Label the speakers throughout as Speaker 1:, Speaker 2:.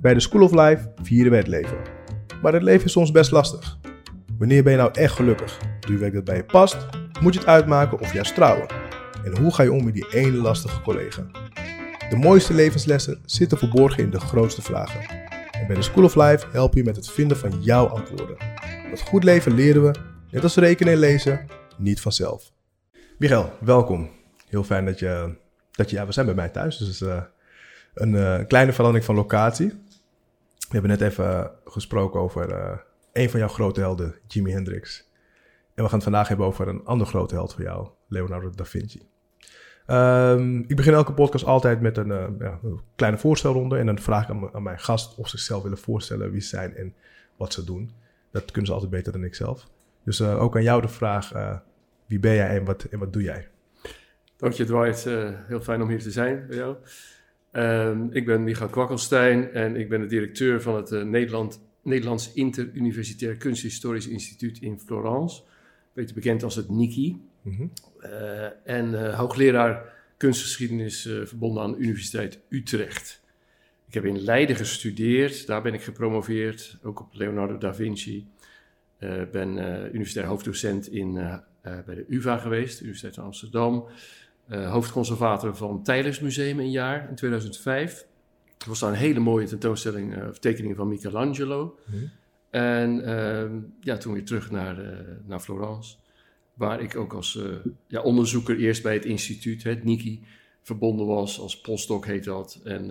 Speaker 1: Bij de School of Life vieren we het leven. Maar het leven is soms best lastig. Wanneer ben je nou echt gelukkig? Doe je werk dat bij je past? Moet je het uitmaken of juist trouwen? En hoe ga je om met die ene lastige collega? De mooiste levenslessen zitten verborgen in de grootste vragen. En bij de School of Life helpen je met het vinden van jouw antwoorden. Dat goed leven leren we, net als rekenen en lezen, niet vanzelf. Michael, welkom. Heel fijn dat je, dat je ja, we zijn bij mij thuis, dus uh, een uh, kleine verandering van locatie. We hebben net even gesproken over uh, een van jouw grote helden, Jimi Hendrix. En we gaan het vandaag hebben over een andere grote held voor jou, Leonardo da Vinci. Um, ik begin elke podcast altijd met een, uh, ja, kleine voorstelronde. En dan vraag ik aan, mijn gast of ze zichzelf willen voorstellen, wie ze zijn en wat ze doen. Dat kunnen ze altijd beter dan ik zelf. Dus ook aan jou de vraag, wie ben jij en wat, en wat doe jij?
Speaker 2: Dank je Dwight, heel fijn om hier te zijn bij jou. Um, ik ben Michael Kwakkelstein en ik ben de directeur van het Nederland, Nederlands Interuniversitair Kunsthistorisch Instituut in Florence. Beter bekend als het NICI. Mm -hmm. uh, en uh, hoogleraar kunstgeschiedenis uh, verbonden aan de Universiteit Utrecht. Ik heb in Leiden gestudeerd, daar ben ik gepromoveerd, ook op Leonardo da Vinci. ben universitair hoofddocent in, bij de UvA geweest, Universiteit van Amsterdam. Hoofdconservator van Teylers Museum een jaar, in 2005. Er was daar een hele mooie tentoonstelling of tekeningen van Michelangelo. -hmm. En ehm, ja, toen weer terug naar, naar Florence waar ik ook als ja, onderzoeker eerst bij het instituut, het NICI, verbonden was. Als postdoc heet dat. En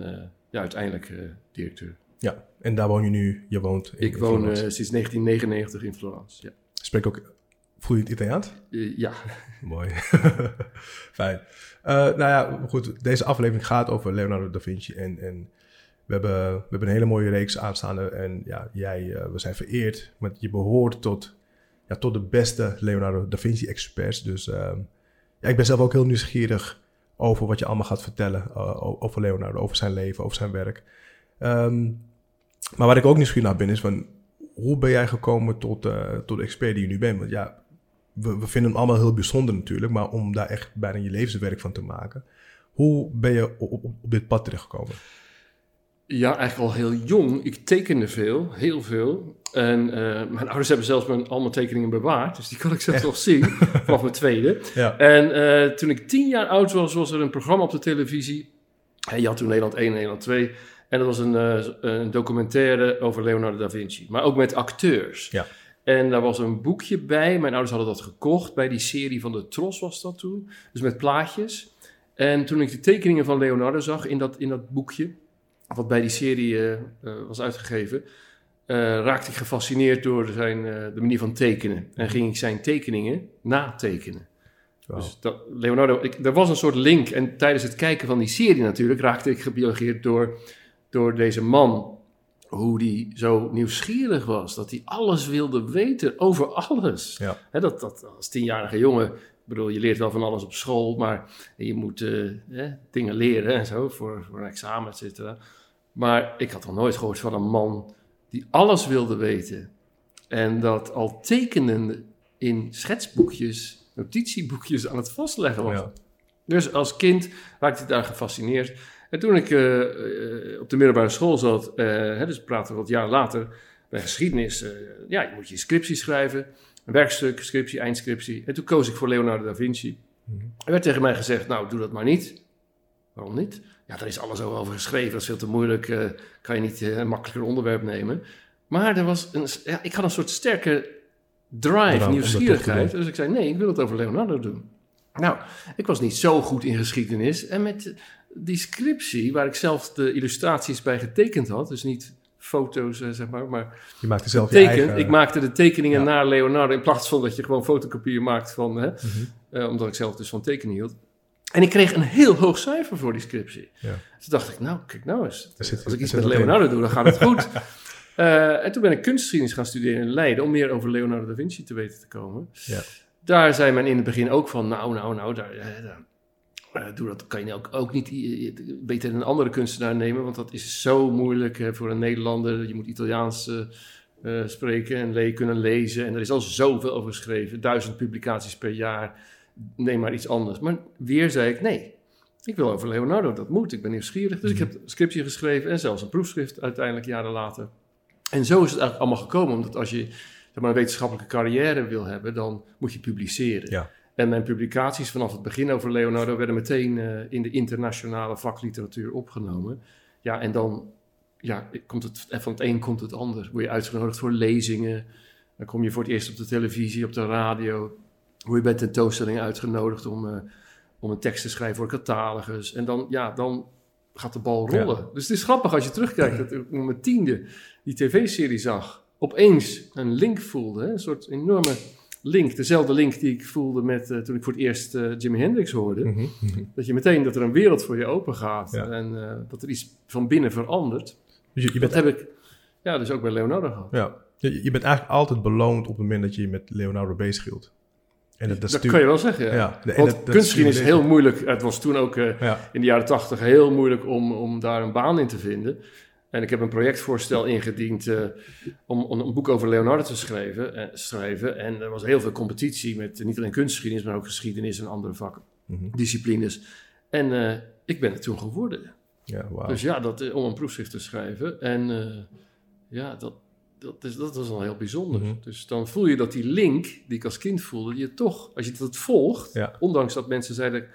Speaker 2: ja, uiteindelijk directeur.
Speaker 1: Ja, en daar woon je nu? Je woont
Speaker 2: in, Ik woon sinds 1999 in Florence, ja.
Speaker 1: Spreek ook... Voel je het Italiaans?
Speaker 2: ja.
Speaker 1: Mooi. Fijn. nou ja, goed. Deze aflevering gaat over Leonardo da Vinci. En, en we, hebben, we hebben een hele mooie reeks aanstaande. En ja, jij, we zijn vereerd. Want je behoort tot ja, tot de beste Leonardo da Vinci-experts. Dus uh, ja, ik ben zelf ook heel nieuwsgierig over wat je allemaal gaat vertellen uh, over Leonardo, over zijn leven, over zijn werk. Um, maar waar ik ook nieuwsgierig naar ben, is van hoe ben jij gekomen tot, uh, tot de expert die je nu bent? Want ja, we, we, vinden hem allemaal heel bijzonder natuurlijk, maar om daar echt bijna je levenswerk van te maken. Hoe ben je op, op, op dit pad terechtgekomen?
Speaker 2: Ja, eigenlijk al heel jong. Ik tekende veel, heel veel. En uh, mijn ouders hebben zelfs mijn, al mijn tekeningen bewaard. Dus die kan ik zelfs nog zien, vanaf mijn tweede. Ja. En uh, toen ik tien jaar oud was, was er een programma op de televisie. En je had toen Nederland 1 en Nederland 2. En dat was een, uh, een, documentaire over Leonardo da Vinci. Maar ook met acteurs. Ja. En daar was een boekje bij. Mijn ouders hadden dat gekocht. Bij die serie van de Tros was dat toen. Dus met plaatjes. En toen ik de tekeningen van Leonardo zag in dat, in dat boekje wat bij die serie uh, uh, was uitgegeven, uh, raakte ik gefascineerd door zijn, de manier van tekenen. En ging ik zijn tekeningen natekenen. Wow. Dus dat, Leonardo, ik, er was een soort link. En tijdens het kijken van die serie natuurlijk raakte ik gebiologeerd door, door deze man. Hoe die zo nieuwsgierig was. Dat hij alles wilde weten over alles. Ja. He, dat, dat als tienjarige jongen ik bedoel, je leert wel van alles op school, maar je moet uh, hè, dingen leren en zo voor, voor een examen, et cetera. Maar ik had nog nooit gehoord van een man die alles wilde weten. En dat al tekenen in schetsboekjes, notitieboekjes aan het vastleggen was. Ja. Dus als kind raakte ik daar gefascineerd. En toen ik uh, uh, op de middelbare school zat, uh, hè, dus praten we wat jaar later, bij geschiedenis, ja, je moet je scriptie schrijven. Een werkstuk, scriptie, eindscriptie. En toen koos ik voor Leonardo da Vinci. -hmm. Er werd tegen mij gezegd, nou, doe dat maar niet. Waarom niet? Ja, daar is alles over geschreven. Dat is veel te moeilijk. Uh, kan je niet uh, een makkelijker onderwerp nemen. Maar er was een, ja, ik had een soort sterke drive, nieuwsgierigheid. Dus ik zei, nee, ik wil het over Leonardo doen. Nou, ik was niet zo goed in geschiedenis. En met die scriptie, waar ik zelf de illustraties bij getekend had... dus niet foto's, uh, zeg maar, maar...
Speaker 1: Je maakte zelf
Speaker 2: teken,
Speaker 1: je eigen...
Speaker 2: Ik maakte de tekeningen ja. naar Leonardo... in plaats van dat je gewoon fotocopieën maakt van... Hè, mm -hmm. omdat ik zelf dus van tekenen hield. En ik kreeg een heel hoog cijfer voor die scriptie. Ja. Toen dacht ik, nou, kijk nou eens. Zit, als ik iets met Leonardo in. doe, dan gaat het goed. uh, en toen ben ik kunstgeschiedenis gaan studeren in Leiden... om meer over Leonardo da Vinci te weten te komen. Ja. Daar zei men in het begin ook van... nou, nou, nou, daar, daar doe dat kan je ook, ook niet beter een andere kunstenaar nemen... want dat is zo moeilijk voor een Nederlander. Je moet Italiaans... Uh, spreken en le kunnen lezen. En er is al zoveel over geschreven. Duizend publicaties per jaar neem maar iets anders. Maar weer zei ik nee. ik wil over Leonardo, dat moet, ik ben nieuwsgierig. Dus ik heb een geschreven en zelfs een proefschrift uiteindelijk jaren later. En zo is het eigenlijk allemaal gekomen, omdat als je zeg maar, een wetenschappelijke carrière wil hebben, dan moet je publiceren.
Speaker 1: Ja.
Speaker 2: En mijn publicaties vanaf het begin over Leonardo werden meteen eh, in de internationale vakliteratuur opgenomen. Ja, en dan ja, komt het, en van het een komt het ander. Word je uitgenodigd voor lezingen, dan kom je voor het eerst op de televisie, op de radio. Word je bij tentoonstellingen uitgenodigd om, eh, om een tekst te schrijven voor catalogus. En dan, ja, dan gaat de bal rollen.
Speaker 1: Ja.
Speaker 2: Dus het is grappig als je terugkijkt dat ik op mijn tiende die tv-serie zag. Opeens een link voelde, hè? een soort enorme link. Dezelfde link die ik voelde met, eh, toen ik voor het eerst eh, Jimi Hendrix hoorde.
Speaker 1: Mhm, mhm.
Speaker 2: Dat je meteen, dat er een wereld voor je open gaat.
Speaker 1: Ja.
Speaker 2: En eh, dat er iets van binnen verandert.
Speaker 1: Dus je, je
Speaker 2: Dat
Speaker 1: bent,
Speaker 2: heb ik ja, dus ook bij Leonardo gehad.
Speaker 1: ja, je, je bent eigenlijk altijd beloond op het moment dat je je met Leonardo bezighield. En dat, dat,
Speaker 2: dat kan je wel zeggen, ja.
Speaker 1: Ja, en
Speaker 2: Want kunstgeschiedenis is heel moeilijk. Het was toen ook in de jaren tachtig heel moeilijk om, om daar een baan in te vinden. En ik heb een projectvoorstel ingediend eh, om, om een boek over Leonardo te schrijven, eh, schrijven. En er was heel veel competitie met eh, niet alleen kunstgeschiedenis, maar ook geschiedenis en andere vakken,
Speaker 1: mhm.
Speaker 2: disciplines. En ik ben het toen geworden.
Speaker 1: ja wauw.
Speaker 2: Dus ja, dat, om een proefschrift te schrijven. En ja, dat, dat, is, dat was wel heel bijzonder.
Speaker 1: Mhm.
Speaker 2: Dus dan voel je dat die link die ik als kind voelde, die je toch, als je dat volgt,
Speaker 1: Ja.
Speaker 2: ondanks dat mensen zeiden,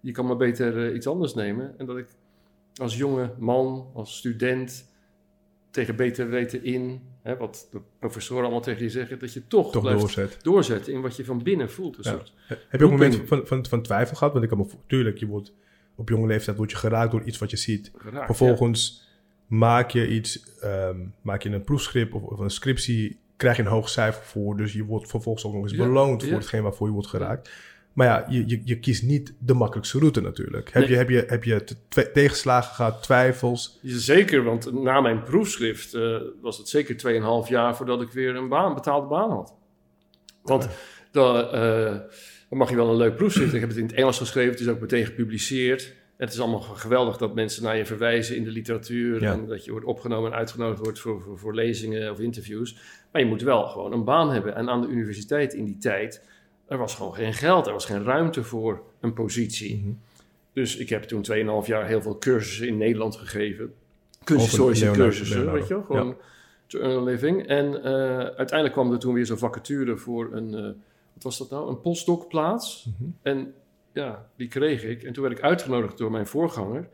Speaker 2: je kan maar beter iets anders nemen. En dat ik als jonge man, als student, tegen beter weten in, hè, wat de professoren allemaal tegen je zeggen, dat je toch,
Speaker 1: doorzet.
Speaker 2: doorzetten in wat je van binnen voelt. Een
Speaker 1: Ja.
Speaker 2: soort,
Speaker 1: Heb je ook een moment van, van, van twijfel gehad? Want ik kan me tuurlijk, je wordt op jonge leeftijd word je geraakt door iets wat je ziet.
Speaker 2: geraakt,
Speaker 1: Vervolgens maak je iets, ehm, maak je een proefschrift of, of een scriptie, krijg je een hoog cijfer voor. Dus je wordt vervolgens ook nog eens
Speaker 2: Ja,
Speaker 1: beloond voor hetgeen waarvoor je wordt geraakt. Maar ja, je, je, je kiest niet de makkelijkste route natuurlijk. Heb,
Speaker 2: Nee.
Speaker 1: je, heb, je, heb je te- tegenslagen gehad, twijfels?
Speaker 2: Zeker, want na mijn proefschrift eh, was het zeker 2,5 jaar voordat ik weer een baan, betaalde baan had. Want dan, eh, dan mag je wel een leuk proefschrift. Ik heb het in het Engels geschreven, het is ook meteen gepubliceerd. En het is allemaal geweldig dat mensen naar je verwijzen in de literatuur.
Speaker 1: Ja.
Speaker 2: En dat je wordt opgenomen en uitgenodigd wordt voor, voor, voor lezingen of interviews. Maar je moet wel gewoon een baan hebben. En aan de universiteit in die tijd, er was gewoon geen geld. Er was geen ruimte voor een positie.
Speaker 1: Mhm.
Speaker 2: Dus ik heb toen 2,5 jaar heel veel cursussen in Nederland gegeven. Kunsthistorische cursussen,
Speaker 1: Leonardo,
Speaker 2: weet je wel. Gewoon to earn a living. En eh, uiteindelijk kwam er toen weer zo'n vacature voor een... eh, wat was dat nou? Een postdocplaats.
Speaker 1: Mhm.
Speaker 2: En ja, die kreeg ik. En toen werd ik uitgenodigd door mijn voorganger...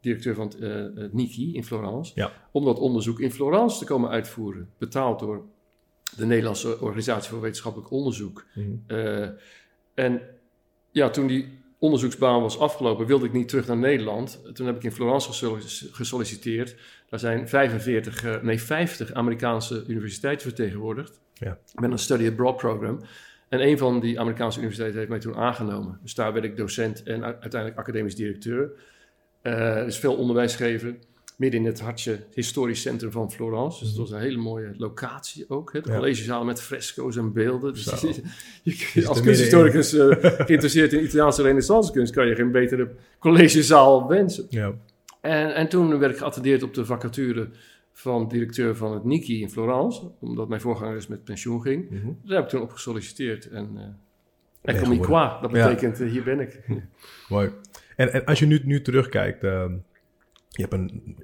Speaker 2: directeur van het, eh, het in Florence...
Speaker 1: Ja.
Speaker 2: om dat onderzoek in Florence te komen uitvoeren. Betaald door de Nederlandse Organisatie voor Wetenschappelijk Onderzoek.
Speaker 1: Mhm.
Speaker 2: Eh, en ja, toen die onderzoeksbaan was afgelopen, wilde ik niet terug naar Nederland. Toen heb ik in Florence gesolliciteerd. Daar zijn 45, eh, nee 50 Amerikaanse universiteiten vertegenwoordigd.
Speaker 1: Ja.
Speaker 2: Met een study abroad program. En een van die Amerikaanse universiteiten heeft mij toen aangenomen. Dus daar werd ik docent en uiteindelijk academisch directeur. Eh, dus veel onderwijs geven. Midden in het hartje historisch centrum van Florence. Dus het was een hele mooie locatie ook. Hè? De
Speaker 1: Ja.
Speaker 2: met fresco's en beelden. Dus je, je- als kunsthistoricus eh, geïnteresseerd in Italiaanse renaissancekunst... kan je geen betere collegezaal wensen.
Speaker 1: Ja.
Speaker 2: En, en toen werd ik geattendeerd op de vacature van directeur van het Niki in Florence. Omdat mijn voorganger dus met pensioen ging.
Speaker 1: Mhm.
Speaker 2: Daar heb ik toen op gesolliciteerd. En uh,
Speaker 1: je
Speaker 2: eccomi
Speaker 1: geworden.
Speaker 2: qua, dat
Speaker 1: Ja.
Speaker 2: betekent eh, hier ben ik.
Speaker 1: Mooi. En, en als je nu, nu terugkijkt, ehm, je hebt een,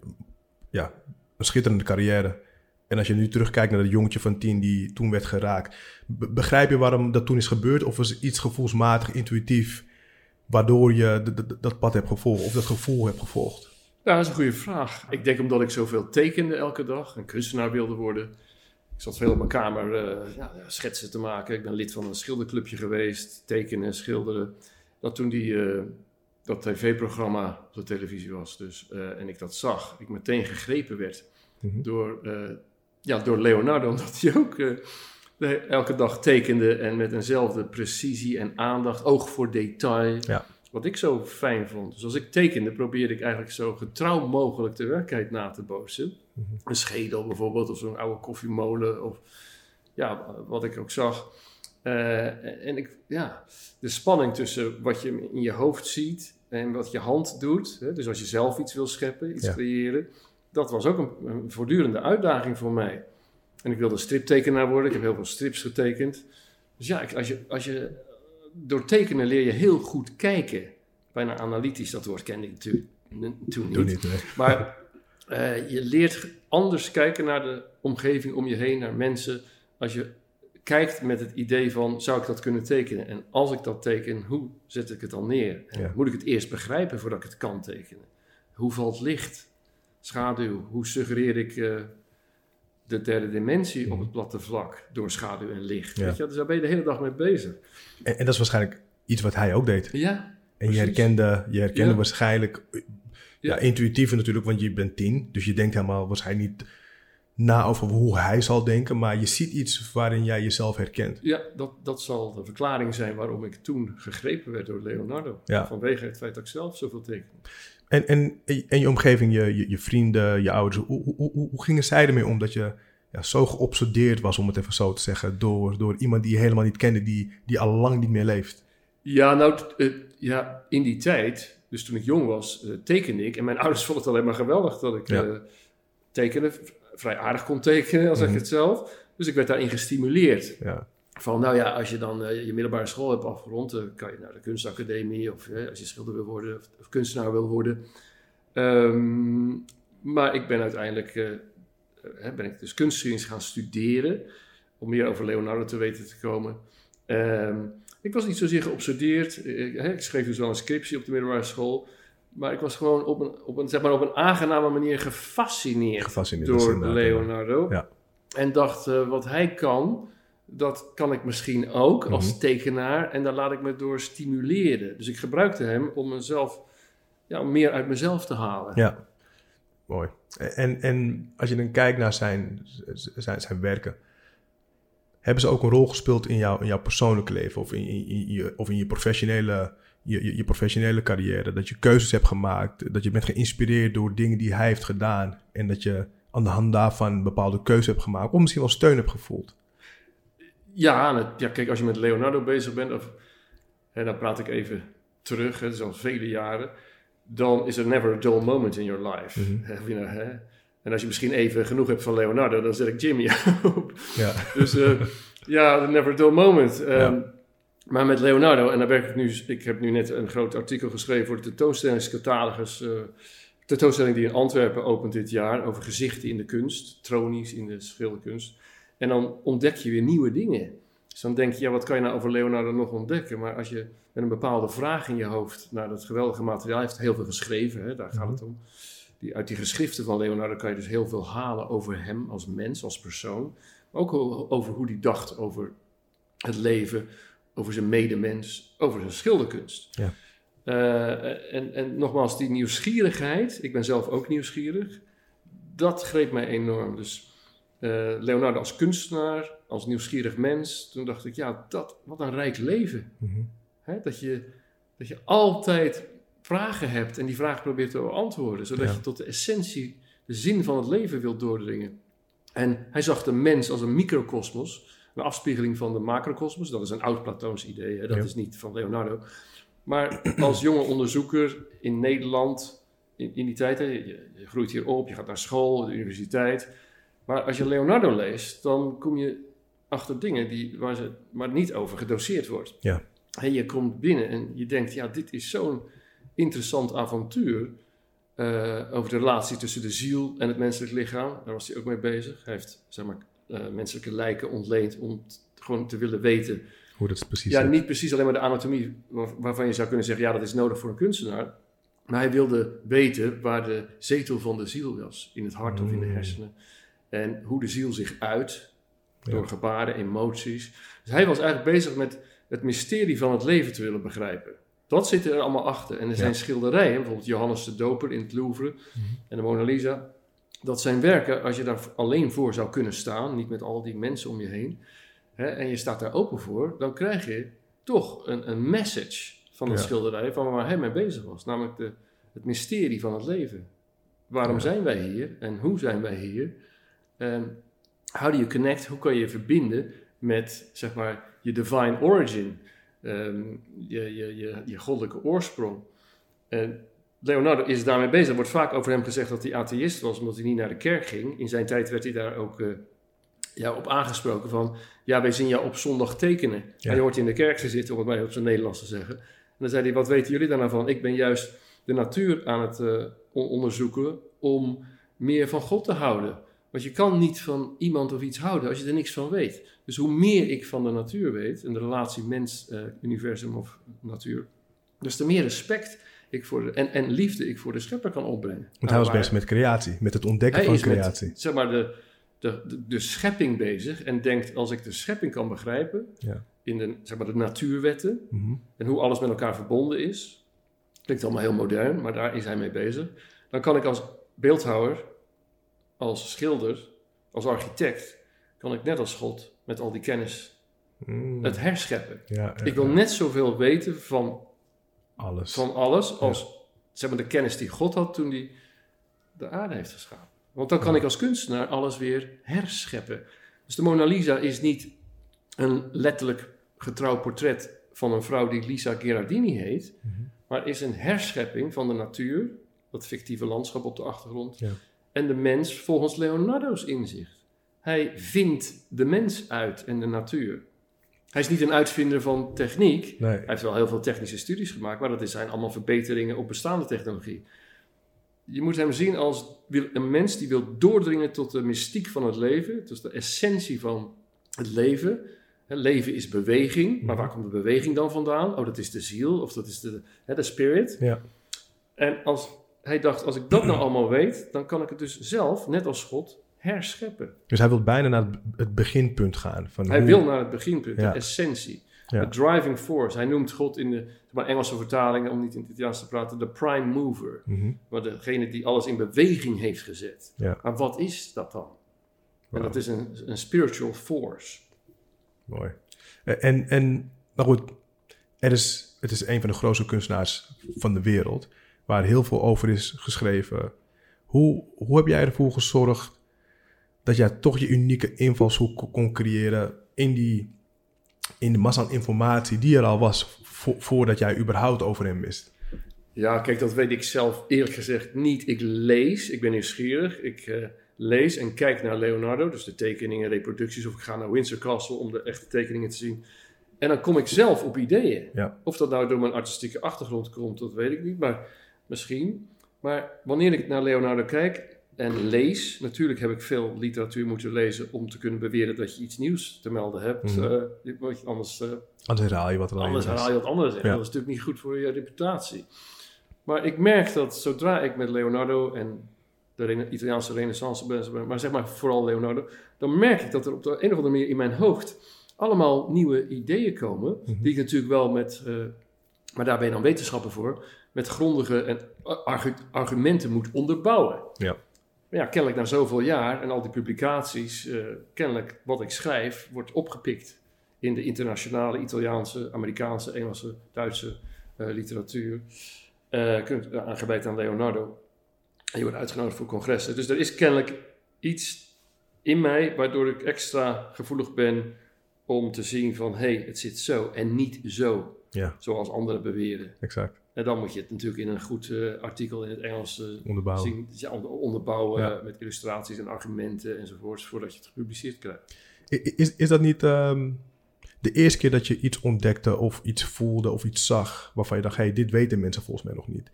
Speaker 1: ja, een schitterende carrière. En als je nu terugkijkt naar dat jongetje van tien die toen werd geraakt, be- begrijp je waarom dat toen is gebeurd? Of was iets gevoelsmatig, intuïtief, waardoor je dat pad hebt gevolgd of dat gevoel hebt gevolgd?
Speaker 2: Ja, dat is een goede vraag. Ik denk omdat ik zoveel tekende elke dag, een kunstenaar wilde worden. Ik zat veel op mijn kamer eh, ja, schetsen te maken. Ik ben lid van een schilderclubje geweest, tekenen, schilderen. Dat toen die, eh, dat tv-programma op de televisie was dus, eh, en ik dat zag, ik meteen gegrepen werd
Speaker 1: Mhm.
Speaker 2: door, eh, ja, door Leonardo, omdat hij ook eh, de- elke dag tekende en met eenzelfde precisie en aandacht, oog voor detail.
Speaker 1: Ja.
Speaker 2: Wat ik zo fijn vond. Dus als ik tekende, probeerde ik eigenlijk zo getrouw mogelijk de werkelijkheid na te bootsen.
Speaker 1: Mhm.
Speaker 2: Een schedel bijvoorbeeld, of zo'n oude koffiemolen, of ja, wat ik ook zag. Eh, en ik, ja, de spanning tussen wat je in je hoofd ziet en wat je hand doet. Hè, dus als je zelf iets wil scheppen, iets
Speaker 1: Ja.
Speaker 2: creëren. Dat was ook een, een voortdurende uitdaging voor mij. En ik wilde striptekenaar worden. Ik heb heel veel strips getekend. Dus ja, als je, als je, door tekenen leer je heel goed kijken bijna analytisch. Dat woord kende ik natuurlijk toen niet. niet Maar uh, je leert anders kijken naar de omgeving om je heen, naar mensen. Als je kijkt met het idee van, zou ik dat kunnen tekenen? En als ik dat teken, hoe zet ik het dan neer? Moet ik het eerst begrijpen voordat ik het kan tekenen? Hoe valt licht, schaduw? Hoe suggereer ik uh, de derde dimensie op het mhm. platte vlak door schaduw en licht? Weet je? Dus daar ben je de hele dag mee bezig.
Speaker 1: En, en, dat is waarschijnlijk iets wat hij ook deed.
Speaker 2: Ja.
Speaker 1: En je herkende, je herkende waarschijnlijk, ja. intuïtief natuurlijk, want je bent tien. Dus je denkt helemaal waarschijnlijk niet na over hoe hij zal denken, maar je ziet iets waarin jij jezelf herkent.
Speaker 2: Ja, dat, dat zal de verklaring zijn waarom ik toen gegrepen werd door Leonardo. Ja. Vanwege het feit dat ik zelf zoveel teken.
Speaker 1: En, en, en je omgeving, je, je, je vrienden, je ouders, hoe, hoe, hoe, hoe, gingen zij ermee om dat je ja, zo geobsedeerd was, om het even zo te zeggen, door, door iemand die je helemaal niet kende, die, die al lang niet meer leeft?
Speaker 2: Ja, nou, uh, ja, in die tijd, dus toen ik jong was, uh, tekende ik. En mijn ouders vonden het alleen maar geweldig dat ik ja. uh, tekende vrij aardig kon tekenen, als zeg ik mhm. het zelf. Dus ik werd daarin gestimuleerd. Ja. Van, nou ja, als je dan uh, je middelbare school hebt afgerond, dan kan je naar de kunstacademie of als je schilder wil worden of, of kunstenaar wil worden. Um, maar ik ben uiteindelijk, uh, ben ik dus kunstgeschiedenis gaan studeren, om meer over Leonardo te weten te komen. Um, ik was niet zozeer geobsedeerd. Ik, ik schreef dus wel een scriptie op de middelbare school. Maar ik was gewoon op een, op een, zeg maar op een aangename manier gefascineerd, door Leonardo. Ja. En dacht, uh, wat hij kan, dat kan ik misschien ook als mhm. tekenaar. En daar laat ik me door stimuleren. Dus ik gebruikte hem om mezelf, ja, om meer uit mezelf te halen.
Speaker 1: Ja, mooi. En, en als je dan kijkt naar zijn, zijn, zijn werken, hebben ze ook een rol gespeeld in, jou, in jouw persoonlijke leven of in, in, in je, of in je professionele je, je, professionele carrière. Dat je keuzes hebt gemaakt. Dat je bent geïnspireerd door dingen die hij heeft gedaan. En dat je aan de hand daarvan bepaalde keuzes hebt gemaakt. Of misschien wel steun hebt gevoeld.
Speaker 2: Ja, ja kijk, als je met Leonardo bezig bent. Of, hè, dan praat ik even terug. Het is al vele jaren. Dan is er never a dull moment in your life. Mm hè? En als je misschien even genoeg hebt van Leonardo, dan zet ik Jimmy op. Ja. Dus uh, ja, never a dull moment. Um, ja. Maar met Leonardo, en daar werk ik nu, ik heb nu net een groot artikel geschreven voor de tentoonstellingscatalogus. Uh, tentoonstelling die in Antwerpen opent dit jaar over gezichten in de kunst, tronies in de schilderkunst. En dan ontdek je weer nieuwe dingen. Dus dan denk je, ja, wat kan je nou over Leonardo nog ontdekken? Maar als je met een bepaalde vraag in je hoofd naar dat geweldige materiaal, hij heeft heel veel geschreven, hè, daar gaat het om. Die, uit die geschriften van Leonardo kan je dus heel veel halen over hem als mens, als persoon. Maar ook over hoe hij dacht over het leven, over zijn medemens, over zijn schilderkunst. Ja. Uh, en, en nogmaals, die nieuwsgierigheid, ik ben zelf ook nieuwsgierig, dat greep mij enorm. Dus uh, Leonardo als kunstenaar, als nieuwsgierig mens, toen dacht ik, ja, dat, wat een rijk leven. Mm dat, je, dat je altijd vragen hebt en die vragen probeert te beantwoorden, zodat je tot de essentie, de zin van het leven wilt doordringen. En hij zag de mens als een microcosmos een afspiegeling van de macrocosmos. Dat is een oud-Platoons idee, hè? dat is niet van Leonardo. Maar als jonge onderzoeker in Nederland, in, in die tijd, hè, je, je, groeit hier op, je gaat naar school, de universiteit. Maar als je Leonardo leest, dan kom je achter dingen die, waar, ze, maar niet over gedoseerd wordt. Ja. En je komt binnen en je denkt, ja, dit is zo'n interessant avontuur. Uh, over de relatie tussen de ziel en het menselijk lichaam. Daar was hij ook mee bezig. Hij heeft zeg maar, uh, menselijke lijken ontleend om gewoon te willen weten.
Speaker 1: Hoe dat precies
Speaker 2: Ja, niet precies alleen maar de anatomie waarvan je zou kunnen zeggen, ja, dat is nodig voor een kunstenaar. Maar hij wilde weten waar de zetel van de ziel was, in het hart of in de mm. hersenen. En hoe de ziel zich uit, door gebaren, emoties. Dus hij was eigenlijk bezig met het mysterie van het leven te willen begrijpen. Dat zit er allemaal achter. En er zijn schilderijen, bijvoorbeeld Johannes de Doper in het Louvre mhm. en de Mona Lisa dat zijn werken, als je daar alleen voor zou kunnen staan, niet met al die mensen om je heen, hè, en je staat daar open voor, dan krijg je toch een, een message van het schilderij van waar hij mee bezig was. Namelijk de, het mysterie van het leven. Waarom zijn wij hier en hoe zijn wij hier? En how do you connect? Hoe kan je verbinden met zeg maar je divine origin, ehm, je, je, je, je goddelijke oorsprong? En Leonardo is daarmee bezig. Er wordt vaak over hem gezegd dat hij atheïst was, omdat hij niet naar de kerk ging. In zijn tijd werd hij daar ook uh, ja, op aangesproken van... ja, wij zien jou op zondag tekenen. Ja. En je hoort in de kerk te zitten, om het mij op zijn Nederlands te zeggen. En dan zei hij, wat weten jullie daar nou van? Ik ben juist de natuur aan het uh, onderzoeken om meer van God te houden. Want je kan niet van iemand of iets houden als je er niks van weet. Dus hoe meer ik van de natuur weet, en de relatie mens-universum of natuur, dus te meer respect ik voor de, en, en liefde ik voor de schepper kan opbrengen.
Speaker 1: Want hij was bezig met creatie, met het ontdekken van creatie.
Speaker 2: Met, zeg maar de, de, de, schepping bezig en denkt, als ik de schepping kan begrijpen, ja. in de, zeg maar de natuurwetten, mhm. en hoe alles met elkaar verbonden is, klinkt allemaal heel modern, maar daar is hij mee bezig, dan kan ik als beeldhouwer, als schilder, als architect, kan ik net als God met al die kennis mm. het herscheppen. Ja, ik wil net zoveel weten van
Speaker 1: alles,
Speaker 2: van alles als zeg maar, de kennis die God had toen hij de aarde heeft geschapen. Want dan kan ik als kunstenaar alles weer herscheppen. Dus de Mona Lisa is niet een letterlijk getrouw portret van een vrouw die Lisa Gherardini heet, mhm. maar is een herschepping van de natuur, dat fictieve landschap op de achtergrond, ja. en de mens volgens Leonardo's inzicht. Hij vindt de mens uit en de natuur. Hij is niet een uitvinder van techniek. Hij heeft wel heel veel technische studies gemaakt, maar dat zijn allemaal verbeteringen op bestaande technologie. Je moet hem zien als een mens die wil doordringen tot de mystiek van het leven, dus de essentie van het leven. Het leven is beweging, maar waar komt de beweging dan vandaan? Oh, dat is de ziel of dat is de, de spirit. Ja. En als hij dacht, als ik dat nou allemaal weet, dan kan ik het dus zelf, net als God, herscheppen.
Speaker 1: Dus hij wil bijna naar het beginpunt gaan. Van
Speaker 2: hij wil naar het beginpunt, de essentie. De driving force. Hij noemt God in de maar Engelse vertalingen, om niet in het Italiaans te praten, de prime mover. Mm Maar degene die alles in beweging heeft gezet. Maar wat is dat dan? En dat is een, een spiritual force.
Speaker 1: Mooi. En, en maar goed, er is, het is een van de grootste kunstenaars van de wereld, waar heel veel over is geschreven. Hoe, hoe heb jij ervoor gezorgd dat jij toch je unieke invalshoek kon creëren in, die, in de massa aan informatie die er al was voordat jij überhaupt over hem wist?
Speaker 2: Ja, kijk, dat weet ik zelf eerlijk gezegd niet. Ik lees, ik ben nieuwsgierig. Ik uh, lees en kijk naar Leonardo, dus de tekeningen, reproducties. Of ik ga naar Windsor Castle om de echte tekeningen te zien. En dan kom ik zelf op ideeën. Ja. Of dat nou door mijn artistieke achtergrond komt, dat weet ik niet. Maar misschien. Maar wanneer ik naar Leonardo kijk, en lees. Natuurlijk heb ik veel literatuur moeten lezen om te kunnen beweren dat je iets nieuws te melden hebt. Mm uh, anders, uh,
Speaker 1: anders herhaal je wat er
Speaker 2: Anders herhaal je wat anders. Ja. Dat is natuurlijk niet goed voor je reputatie. Maar ik merk dat zodra ik met Leonardo en de Italiaanse renaissance ben, maar zeg maar vooral Leonardo, dan merk ik dat er op de een of andere manier in mijn hoofd allemaal nieuwe ideeën komen, mhm. die ik natuurlijk wel met, uh, maar daar ben je dan wetenschappen voor, met grondige en argumenten moet onderbouwen. Ja. Maar ja, kennelijk na zoveel jaar en al die publicaties, uh, kennelijk wat ik schrijf, wordt opgepikt in de internationale Italiaanse, Amerikaanse, Engelse, Duitse uh, literatuur. Uh, kunt aangeweid aan Leonardo. En je wordt uitgenodigd voor congressen. Dus er is kennelijk iets in mij waardoor ik extra gevoelig ben om te zien van hé, hey, het zit zo en niet zo. Ja. Zoals anderen beweren.
Speaker 1: Exact.
Speaker 2: En dan moet je het natuurlijk in een goed uh, artikel in het Engels uh,
Speaker 1: onderbouwen,
Speaker 2: zien, ja, onderbouwen ja. met illustraties en argumenten enzovoorts, voordat je het gepubliceerd krijgt.
Speaker 1: Is, is dat niet um, de eerste keer dat je iets ontdekte of iets voelde of iets zag waarvan je dacht, hey, dit weten mensen volgens mij nog niet.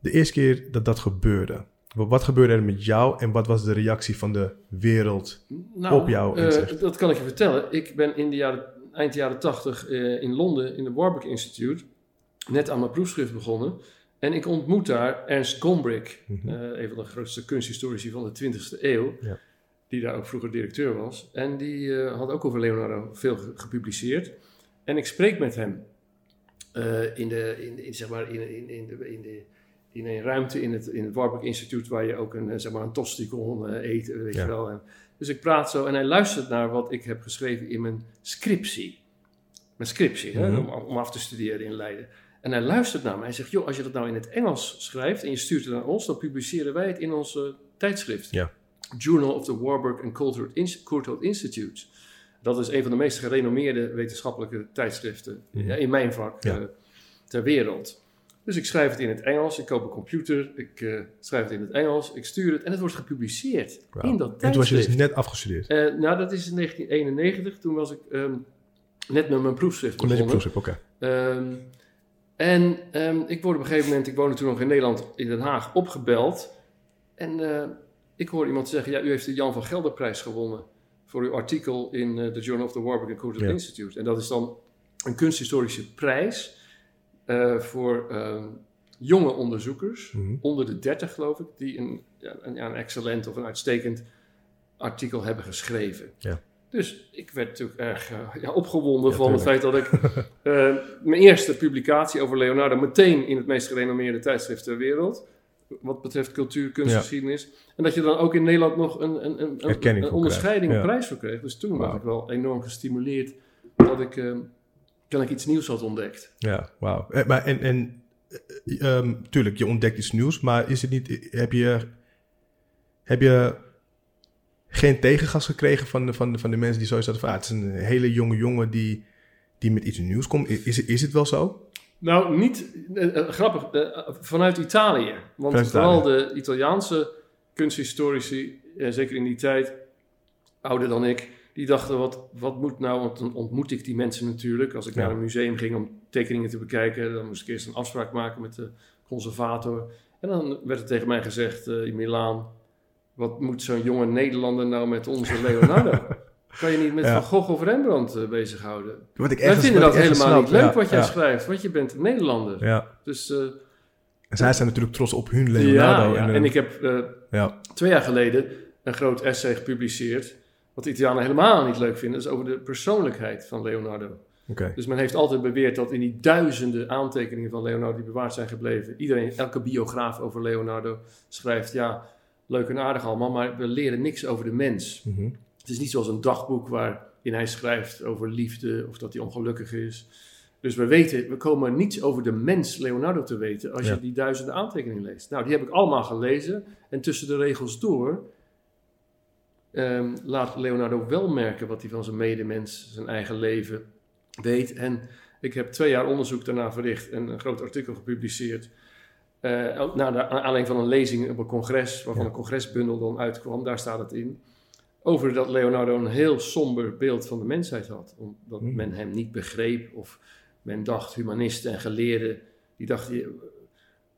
Speaker 1: De eerste keer dat dat gebeurde, wat gebeurde er met jou en wat was de reactie van de wereld nou, op jou?
Speaker 2: Uh, dat kan ik je vertellen. Ik ben in de jaren, eind jaren tachtig in Londen in de Warburg Institute net aan mijn proefschrift begonnen. En ik ontmoet daar Ernst Gombrich, mm een van de grootste kunsthistorici van de 20e eeuw, ja. die daar ook vroeger directeur was. En die uh, had ook over Leonardo veel gepubliceerd. En ik spreek met hem uh, in, de, in, in, zeg maar in, in, in, de, in, de, in een ruimte in het, in het Warburg Instituut waar je ook een, zeg maar een tosti kon eten, weet je wel. En, dus ik praat zo en hij luistert naar wat ik heb geschreven in mijn scriptie. Mijn scriptie, hè, mhm. om, om, af te studeren in Leiden. En hij luistert naar mij en zegt: Joh, als je dat nou in het Engels schrijft en je stuurt het naar ons, dan publiceren wij het in onze tijdschrift. Ja. Journal of the Warburg and Courtauld Institute. Dat is een van de meest gerenommeerde wetenschappelijke tijdschriften mhm. in mijn vak uh, ter wereld. Dus ik schrijf het in het Engels, ik koop een computer, ik uh, schrijf het in het Engels, ik stuur het en het wordt gepubliceerd in dat tijdschrift. En
Speaker 1: toen was je dus net afgestudeerd?
Speaker 2: Uh, nou, dat is in 1991, toen was ik um, net met mijn proefschrift begonnen.
Speaker 1: Je proefschrift, oké. Okay.
Speaker 2: Um, En ehm, ik word op een gegeven moment, ik woonde toen nog in Nederland, in Den Haag, opgebeld. En uh, ik hoor iemand zeggen, ja, u heeft de Jan van Gelderprijs gewonnen voor uw artikel in uh, the Journal of the Warburg and Courtauld Institute. En dat is dan een kunsthistorische prijs uh, voor ehm, jonge onderzoekers, mm -hmm. onder de 30 geloof ik, die een, ja, een, een, excellent of een uitstekend artikel hebben geschreven.
Speaker 1: Ja.
Speaker 2: Dus ik werd natuurlijk erg uh, ja, opgewonden ja, van het feit dat ik uh, mijn eerste publicatie over Leonardo meteen in het meest gerenommeerde tijdschrift ter wereld, wat betreft cultuur, kunstgeschiedenis, en dat je dan ook in Nederland nog een, een, een, onderscheiding, een prijs voor kreeg. Dus toen wow. was ik wel enorm gestimuleerd dat ik, uh, ik iets nieuws had ontdekt.
Speaker 1: Ja, wauw. Maar en, en um, tuurlijk, je ontdekt iets nieuws, maar is het niet, heb je, heb je geen tegengas gekregen van de, van de, van de mensen die zo zaten van, ah, het is een hele jonge jongen die, die met iets nieuws komt. Is, is het wel zo?
Speaker 2: Nou, niet, uh, uh, grappig, uh, vanuit Italië. Want vanuit vooral Italië. de Italiaanse kunsthistorici, zeker in die tijd, ouder dan ik, die dachten, wat, wat moet nou, want dan ontmoet ik die mensen natuurlijk. Als ik ja. naar een museum ging om tekeningen te bekijken, dan moest ik eerst een afspraak maken met de conservator. En dan werd er tegen mij gezegd in Milaan, wat moet zo'n jonge Nederlander nou met onze Leonardo? kan je niet met ja. Van Gogh of Rembrandt uh, bezighouden?
Speaker 1: Wat ik
Speaker 2: Wij vinden dat helemaal snap. niet leuk ja, wat jij ja. schrijft, want je bent een Nederlander.
Speaker 1: Ja.
Speaker 2: Dus, uh,
Speaker 1: en zij zijn natuurlijk trots op hun Leonardo.
Speaker 2: Ja, en, en, ik heb uh, twee jaar geleden een groot essay gepubliceerd, wat de Italianen helemaal niet leuk vinden, dat is over de persoonlijkheid van Leonardo.
Speaker 1: Okay.
Speaker 2: Dus men heeft altijd beweerd dat in die duizenden aantekeningen van Leonardo die bewaard zijn gebleven, iedereen, elke biograaf over Leonardo schrijft, ja, leuk en aardig allemaal, maar we leren niks over de mens.
Speaker 1: Mm -hmm.
Speaker 2: Het is niet zoals een dagboek waarin hij schrijft over liefde of dat hij ongelukkig is. Dus we weten, we komen niets over de mens Leonardo te weten als ja. je die duizenden aantekeningen leest. Nou, die heb ik allemaal gelezen. En tussen de regels door um, laat Leonardo wel merken wat hij van zijn medemens, zijn eigen leven weet. En ik heb twee jaar onderzoek daarna verricht en een groot artikel gepubliceerd. Uh, naar de aanleiding van een lezing op een congres, waarvan ja. een congresbundel dan uitkwam, daar staat het in. Over dat Leonardo een heel somber beeld van de mensheid had. Omdat mm. men hem niet begreep, of men dacht, humanisten en geleerden, die dachten,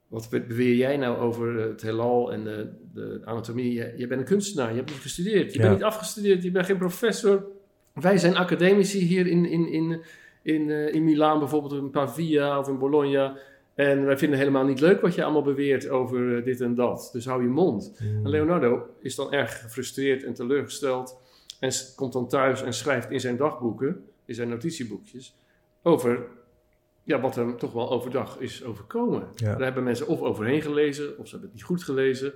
Speaker 2: wat beweer jij nou over het heelal en de, de anatomie? Je, je, bent een kunstenaar, je hebt niet gestudeerd, je ja. bent niet afgestudeerd, je bent geen professor. Wij zijn academici hier in, in, in, in, uh, in Milaan, bijvoorbeeld in Pavia of in Bologna. En wij vinden helemaal niet leuk wat je allemaal beweert over uh, dit en dat. Dus hou je mond.
Speaker 1: Mm.
Speaker 2: En Leonardo is dan erg gefrustreerd en teleurgesteld. En komt dan thuis en schrijft in zijn dagboeken, in zijn notitieboekjes, over ja, wat hem toch wel overdag is overkomen.
Speaker 1: Ja.
Speaker 2: Daar hebben mensen of overheen gelezen, of ze hebben het niet goed gelezen.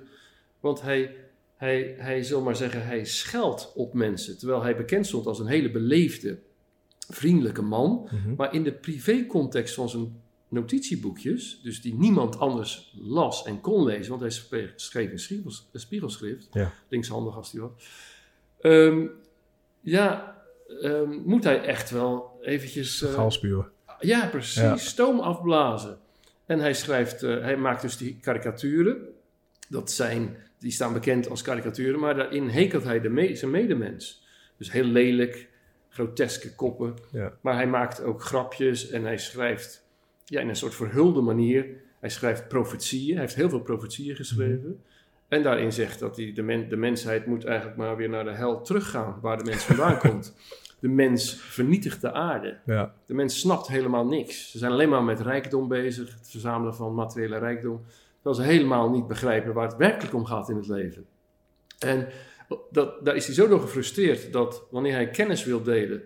Speaker 2: Want hij, hij, hij zal maar zeggen, hij scheldt op mensen. Terwijl hij bekend stond als een hele beleefde, vriendelijke man.
Speaker 1: Mm -hmm.
Speaker 2: Maar in de privécontext van zijn notitieboekjes, dus die niemand anders las en kon lezen, want hij schreef in spiegels, spiegelschrift,
Speaker 1: ja.
Speaker 2: linkshandig als hij was. Um, ja, um, moet hij echt wel eventjes...
Speaker 1: Uh.
Speaker 2: Ja, precies. Ja. Stoom afblazen. En hij schrijft, uh, hij maakt dus die karikaturen. Dat zijn, die staan bekend als karikaturen, maar daarin hekelt hij de me zijn medemens. Dus heel lelijk, groteske koppen.
Speaker 1: Ja.
Speaker 2: Maar hij maakt ook grapjes en hij schrijft ja, in een soort verhulde manier. Hij schrijft profetieën. Hij heeft heel veel profetieën geschreven. Mm. En daarin zegt dat hij de, men, de mensheid moet eigenlijk maar weer naar de hel teruggaan, waar de mens vandaan komt. De mens vernietigt de aarde.
Speaker 1: Ja.
Speaker 2: De mens snapt helemaal niks. Ze zijn alleen maar met rijkdom bezig, het verzamelen van materiële rijkdom. Terwijl ze helemaal niet begrijpen waar het werkelijk om gaat in het leven. En dat, daar is hij zo door gefrustreerd dat wanneer hij kennis wil delen,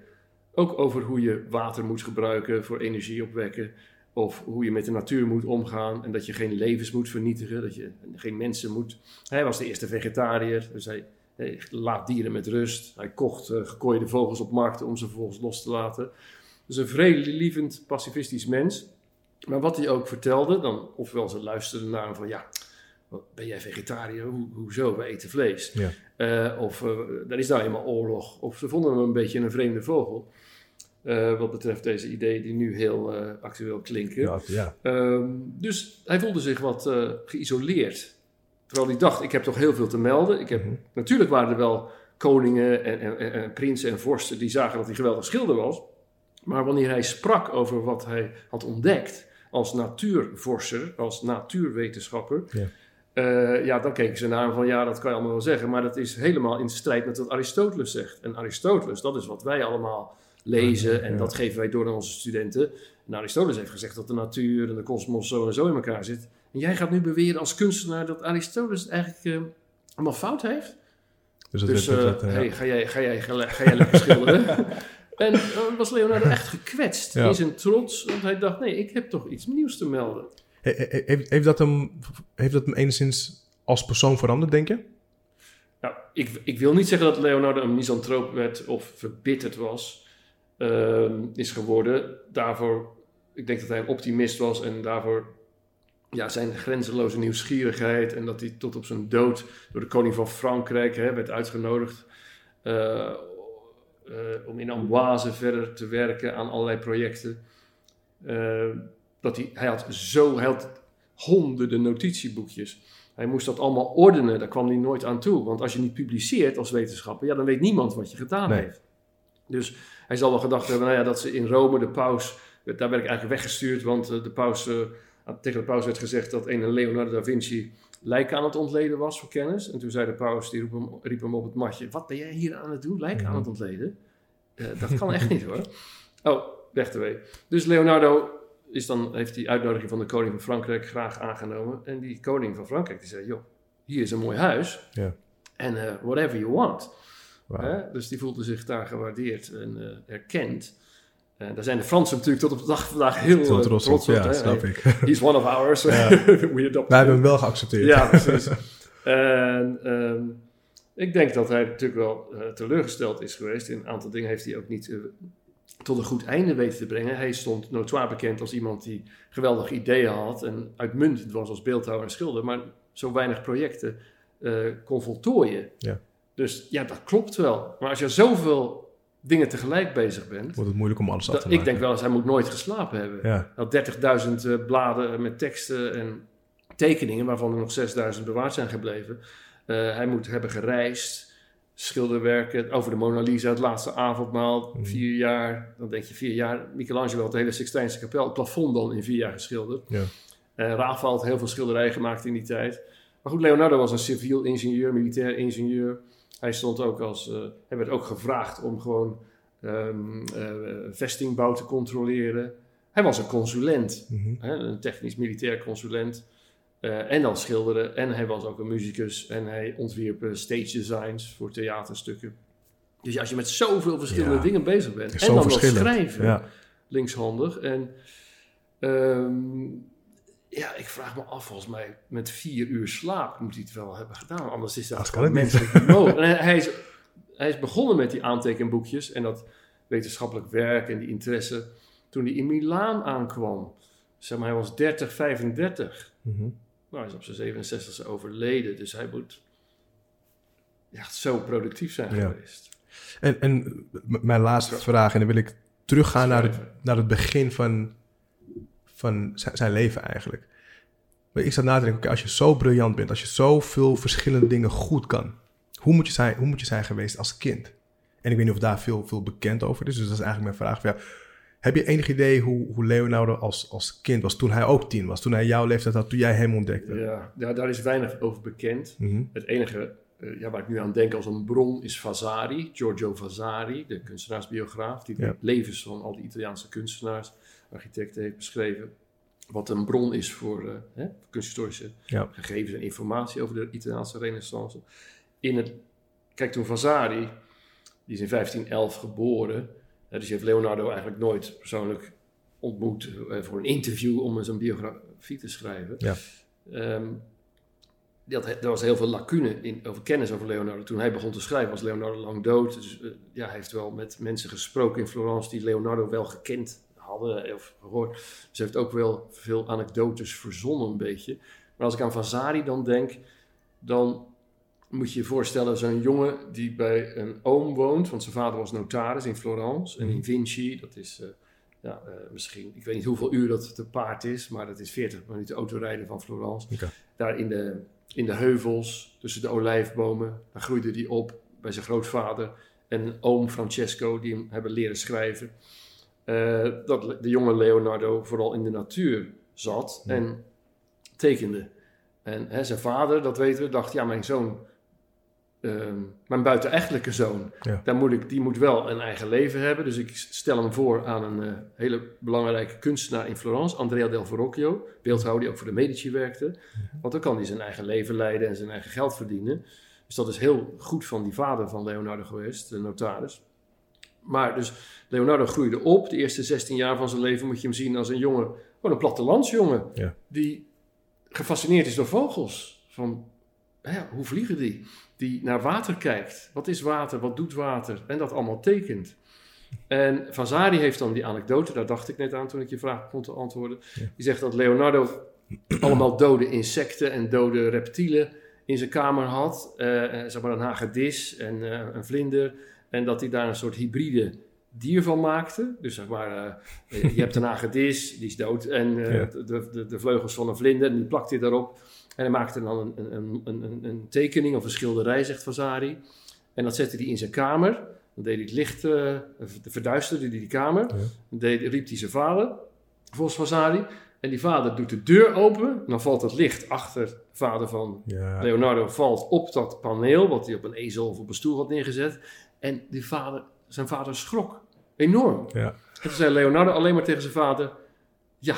Speaker 2: ook over hoe je water moet gebruiken voor energie opwekken, of hoe je met de natuur moet omgaan en dat je geen levens moet vernietigen, dat je geen mensen moet. Hij was de eerste vegetariër, dus hij, hij laat dieren met rust. Hij kocht uh, gekooide vogels op markten om ze vervolgens los te laten. Dus een vredelievend, pacifistisch mens. Maar wat hij ook vertelde, dan, ofwel ze luisterden naar hem van ja, ben jij vegetariër? Ho hoezo? We eten vlees.
Speaker 1: Ja.
Speaker 2: Uh, of uh, dan is nou eenmaal oorlog. Of ze vonden hem een beetje een vreemde vogel. Uh, wat betreft deze ideeën die nu heel uh, actueel klinken.
Speaker 1: Ja, ja.
Speaker 2: Um, dus hij voelde zich wat uh, geïsoleerd. Terwijl hij dacht, ik heb toch heel veel te melden. Ik heb,
Speaker 1: mm -hmm.
Speaker 2: Natuurlijk waren er wel koningen en, en, en, en, prinsen en vorsten die zagen dat hij geweldig schilder was. Maar wanneer hij sprak over wat hij had ontdekt, als natuurvorser, als natuurwetenschapper. Ja. Uh, ja, dan keken ze naar hem van ja, dat kan je allemaal wel zeggen, maar dat is helemaal in strijd met wat Aristoteles zegt. En Aristoteles, dat is wat wij allemaal lezen en dat geven wij door aan onze studenten. En Aristoteles heeft gezegd dat de natuur en de kosmos zo en zo in elkaar zit. En jij gaat nu beweren als kunstenaar dat Aristoteles eigenlijk uh, allemaal fout heeft. Dus, dus uh, hey, ga, jij, ga, jij, ga, jij lekker schilderen? en dan was Leonardo echt gekwetst in zijn trots, want hij dacht, nee, ik heb toch iets nieuws te melden.
Speaker 1: Heeft, heeft, dat hem, heeft dat hem enigszins als persoon veranderd, denk je?
Speaker 2: Nou, ik, ik wil niet zeggen dat Leonardo een misantroop werd of verbitterd was, uh, is geworden. Daarvoor, ik denk dat hij een optimist was en daarvoor ja, zijn grenzeloze nieuwsgierigheid en dat hij tot op zijn dood door de koning van Frankrijk hè, werd uitgenodigd uh, uh, om in Amboise verder te werken aan allerlei projecten. Uh, dat hij, hij had zo, hij had honderden notitieboekjes. Hij moest dat allemaal ordenen, daar kwam hij nooit aan toe. Want als je niet publiceert als wetenschapper, ja, dan weet niemand wat je gedaan heeft. Dus hij zal wel gedacht hebben, nou ja, dat ze in Rome de paus, daar werd ik eigenlijk weggestuurd, want de paus tegen de paus werd gezegd dat een Leonardo da Vinci lijken aan het ontleden was voor kennis. En toen zei de paus, die riep hem, riep hem op het matje, wat ben jij hier aan het doen, lijken aan het ontleden? Uh, dat kan echt niet hoor. Oh, weg ermee. Dus Leonardo is dan, heeft die uitnodiging van de koning van Frankrijk graag aangenomen. En die koning van Frankrijk die zei, joh, hier is een mooi huis. Ja. En uh, whatever you want. Wow. dus die voelde zich daar gewaardeerd en uh, erkend. Uh, daar zijn de Fransen natuurlijk tot op de dag vandaag heel
Speaker 1: Zo trots, trots op. Ja, snap ik.
Speaker 2: He's one of ours.
Speaker 1: Ja. We Wij hebben hem wel geaccepteerd.
Speaker 2: Ja, precies. en um, ik denk dat hij natuurlijk wel uh, teleurgesteld is geweest. In een aantal dingen heeft hij ook niet uh, tot een goed einde weten te brengen. Hij stond notoire bekend als iemand die geweldige ideeën had en uitmuntend was als beeldhouwer en schilder, maar zo weinig projecten kon voltooien. Ja. Dus ja, dat klopt wel. Maar als je zoveel dingen tegelijk bezig bent.
Speaker 1: Wordt het moeilijk om alles af te
Speaker 2: maken. Ik denk wel eens, hij moet nooit geslapen hebben. Ja. Dat 30.000 uh, bladen met teksten en tekeningen, waarvan er nog 6.000 bewaard zijn gebleven. Uh, hij moet hebben gereisd, schilderwerken over de Mona Lisa, het laatste avondmaal, mm. vier jaar. Dan denk je vier jaar. Michelangelo had de hele Sixtijnse kapel, het plafond dan in vier jaar geschilderd. Ja. Uh, Rafael had heel veel schilderijen gemaakt in die tijd. Maar goed, Leonardo was een civiel ingenieur, militair ingenieur. Hij stond ook als, uh, hij werd ook gevraagd om gewoon um, uh, vestingbouw te controleren. Hij was een consulent, mm hè, een technisch-militair consulent. Uh, en dan schilderen. En hij was ook een muzikus. En hij ontwierp stage designs voor theaterstukken. Dus als je met zoveel verschillende dingen bezig bent. En dan nog schrijven, ja. linkshandig. En um, ja, ik vraag me af, volgens mij met vier uur slaap moet hij het wel hebben gedaan. Anders is dat menselijk mogelijk. hij, is, hij is begonnen met die aantekenboekjes en dat wetenschappelijk werk en die interesse toen hij in Milaan aankwam. Zeg maar, hij was 30, 35. Mm -hmm. Nou, hij is op zijn 67e overleden, dus hij moet ja, zo productief zijn geweest.
Speaker 1: En, en mijn laatste vraag, en dan wil ik teruggaan naar het, naar het begin van van zijn leven eigenlijk. Maar ik zat na te denken, als je zo briljant bent, als je zoveel verschillende dingen goed kan, hoe moet je zijn, hoe moet je zijn geweest als kind? En ik weet niet of daar veel, veel bekend over is, dus dat is eigenlijk mijn vraag. Ja, heb je enig idee hoe, hoe Leonardo als, als kind was toen hij ook tien was, toen hij jouw leeftijd had, toen jij hem ontdekte?
Speaker 2: Ja, ja daar is weinig over bekend. Mhm. Het enige ja, waar ik nu aan denk als een bron is Vasari, Giorgio Vasari, de kunstenaarsbiograaf, die de levens van al die Italiaanse kunstenaars architect heeft beschreven. Wat een bron is voor uh, hè, kunsthistorische gegevens en informatie over de Italiaanse renaissance. In het, kijk, toen Vasari, die is in 1511 geboren, dus heeft Leonardo eigenlijk nooit persoonlijk ontmoet uh, voor een interview om zijn biografie te schrijven. Ja. Um, dat, er was heel veel lacune in, over kennis over Leonardo. Toen hij begon te schrijven was Leonardo lang dood. Dus uh, ja, hij heeft wel met mensen gesproken in Florence die Leonardo wel gekend hadden of gehoord. Ze heeft ook wel veel anekdotes verzonnen een beetje. Maar als ik aan Vasari dan denk, dan moet je je voorstellen zo'n jongen die bij een oom woont, want zijn vader was notaris in Florence en in mhm. Vinci, dat is uh, ja, uh, misschien, ik weet niet hoeveel uur dat te paard is, maar dat is 40 minuten autorijden van Florence. Okay. Daar in de, in de heuvels, tussen de olijfbomen, daar groeide hij op bij zijn grootvader en oom Francesco, die hem hebben leren schrijven. Eh, dat de jonge Leonardo vooral in de natuur zat en tekende. En hè, zijn vader, dat weten we, dacht, ja, mijn zoon, uh, mijn buitenechtelijke zoon, daar moet ik, die moet wel een eigen leven hebben. Dus ik stel hem voor aan een uh, hele belangrijke kunstenaar in Florence, Andrea del Verrocchio, beeldhouwer die ook voor de Medici werkte. Want dan kan hij zijn eigen leven leiden en zijn eigen geld verdienen. Dus dat is heel goed van die vader van Leonardo geweest, de notaris. Maar dus Leonardo groeide op. De eerste 16 jaar van zijn leven moet je hem zien als een jongen, gewoon een plattelandsjongen. Ja. Die gefascineerd is door vogels. Van, ja, hoe vliegen die? Die naar water kijkt. Wat is water? Wat doet water? En dat allemaal tekent. En Vasari heeft dan die anekdote, daar dacht ik net aan toen ik je vraag begon te antwoorden. Die zegt dat Leonardo allemaal dode insecten en dode reptielen in zijn kamer had. Uh, zeg maar een hagedis en uh, een vlinder. En dat hij daar een soort hybride dier van maakte. Dus zeg maar, uh, je hebt een hagedis, die is dood. En de, de, de, vleugels van een vlinder, en die plakt hij daarop. En hij maakte dan een, een, een, een, tekening of een schilderij, zegt Vasari. En dat zette hij in zijn kamer. Dan deed hij het licht, uh, verduisterde hij die kamer. Dan deed, riep hij zijn vader, volgens Vasari. En die vader doet de deur open. En dan valt het licht achter de vader van Leonardo valt op dat paneel, wat hij op een ezel of op een stoel had neergezet. En die vader, zijn vader schrok enorm. Ja. En toen zei Leonardo alleen maar tegen zijn vader: Ja,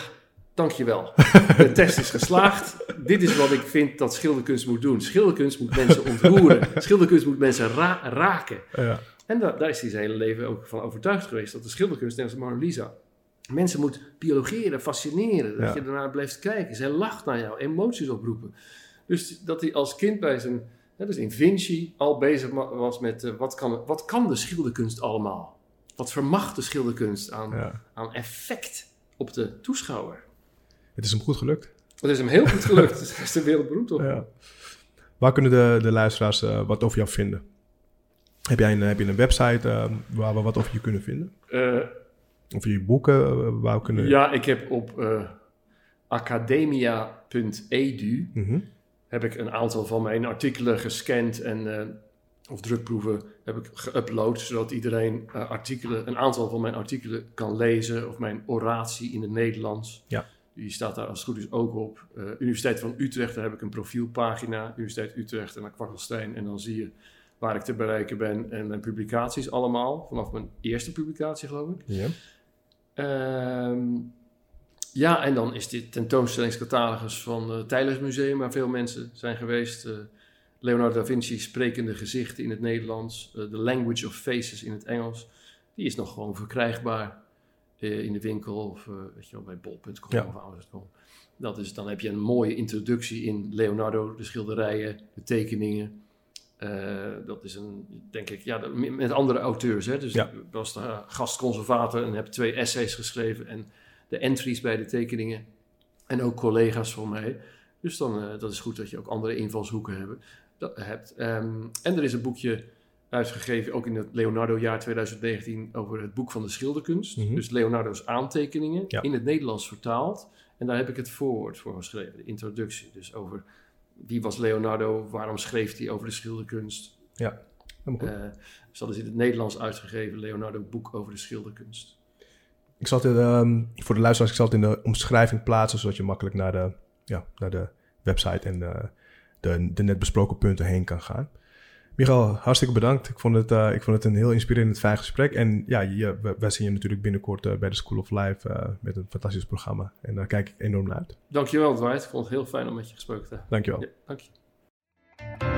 Speaker 2: dankjewel. De test is geslaagd. Dit is wat ik vind dat schilderkunst moet doen. Schilderkunst moet mensen ontroeren. Schilderkunst moet mensen raken. Ja. En daar is hij zijn hele leven ook van overtuigd geweest dat de schilderkunst, net als Mona Lisa, mensen moet biologeren, fascineren. Dat je ernaar blijft kijken. Zij lacht naar jou, emoties oproepen. Dus dat hij als kind bij zijn dus in Vinci al bezig was met uh, wat, kan, wat kan de schilderkunst allemaal? Wat vermacht de schilderkunst aan, aan effect op de toeschouwer?
Speaker 1: Het is hem goed gelukt.
Speaker 2: Het is hem heel goed gelukt. Het is de wereldberoemd op. Ja.
Speaker 1: Waar kunnen de, de luisteraars uh, wat over jou vinden? Heb jij een, heb je een website uh, waar we wat over je kunnen vinden? of je boeken waar we kunnen...
Speaker 2: Ja, ik heb op academia.edu... Mm heb ik een aantal van mijn artikelen gescand en, of drukproeven heb ik geüpload, zodat iedereen artikelen, een aantal van mijn artikelen kan lezen, of mijn oratie in het Nederlands. Ja. Die staat daar als het goed is ook op. Uh, Universiteit van Utrecht, daar heb ik een profielpagina. Universiteit Utrecht en naar Kwakkelstein. En dan zie je waar ik te bereiken ben en mijn publicaties allemaal. Vanaf mijn eerste publicatie, geloof ik. Ja. Ehm, ja, en dan is dit tentoonstellingscatalogus van het Tijlers Museum, waar veel mensen zijn geweest. Uh, Leonardo da Vinci sprekende gezichten in het Nederlands. Uh, The Language of Faces in het Engels. Die is nog gewoon verkrijgbaar in de winkel of weet je wel, bij bol.com ja. of anders.com. Dat is, dan heb je een mooie introductie in Leonardo, de schilderijen, de tekeningen. dat is een, denk ik, ja, met andere auteurs. Hè? Dus ja. ik was de gastconservator en heb twee essays geschreven en de entries bij de tekeningen. En ook collega's van mij. Dus dan uh, dat is goed dat je ook andere invalshoeken hebben, dat, hebt. Um, en er is een boekje uitgegeven, ook in het Leonardo-jaar 2019, over het boek van de schilderkunst. Mhm. Dus Leonardo's aantekeningen, in het Nederlands vertaald. En daar heb ik het voorwoord voor geschreven, de introductie. Dus over wie was Leonardo, waarom schreef hij over de schilderkunst. Ja, uh, dus dat is in het Nederlands uitgegeven, Leonardo boek over de schilderkunst.
Speaker 1: Ik zal het ehm, voor de luisteraars, ik zal het in de omschrijving plaatsen, zodat je makkelijk naar de, ja, naar de website en de, de, de net besproken punten heen kan gaan. Michael, hartstikke bedankt. Ik vond het, uh, ik vond het een heel inspirerend, fijn gesprek. En ja, je, wij zien je natuurlijk binnenkort uh, bij de School of Life uh, met een fantastisch programma. En daar kijk ik enorm naar uit.
Speaker 2: Dankjewel, Dwight. Ik vond het heel fijn om met je gesproken te hebben.
Speaker 1: Dankjewel. Ja,
Speaker 2: dank je.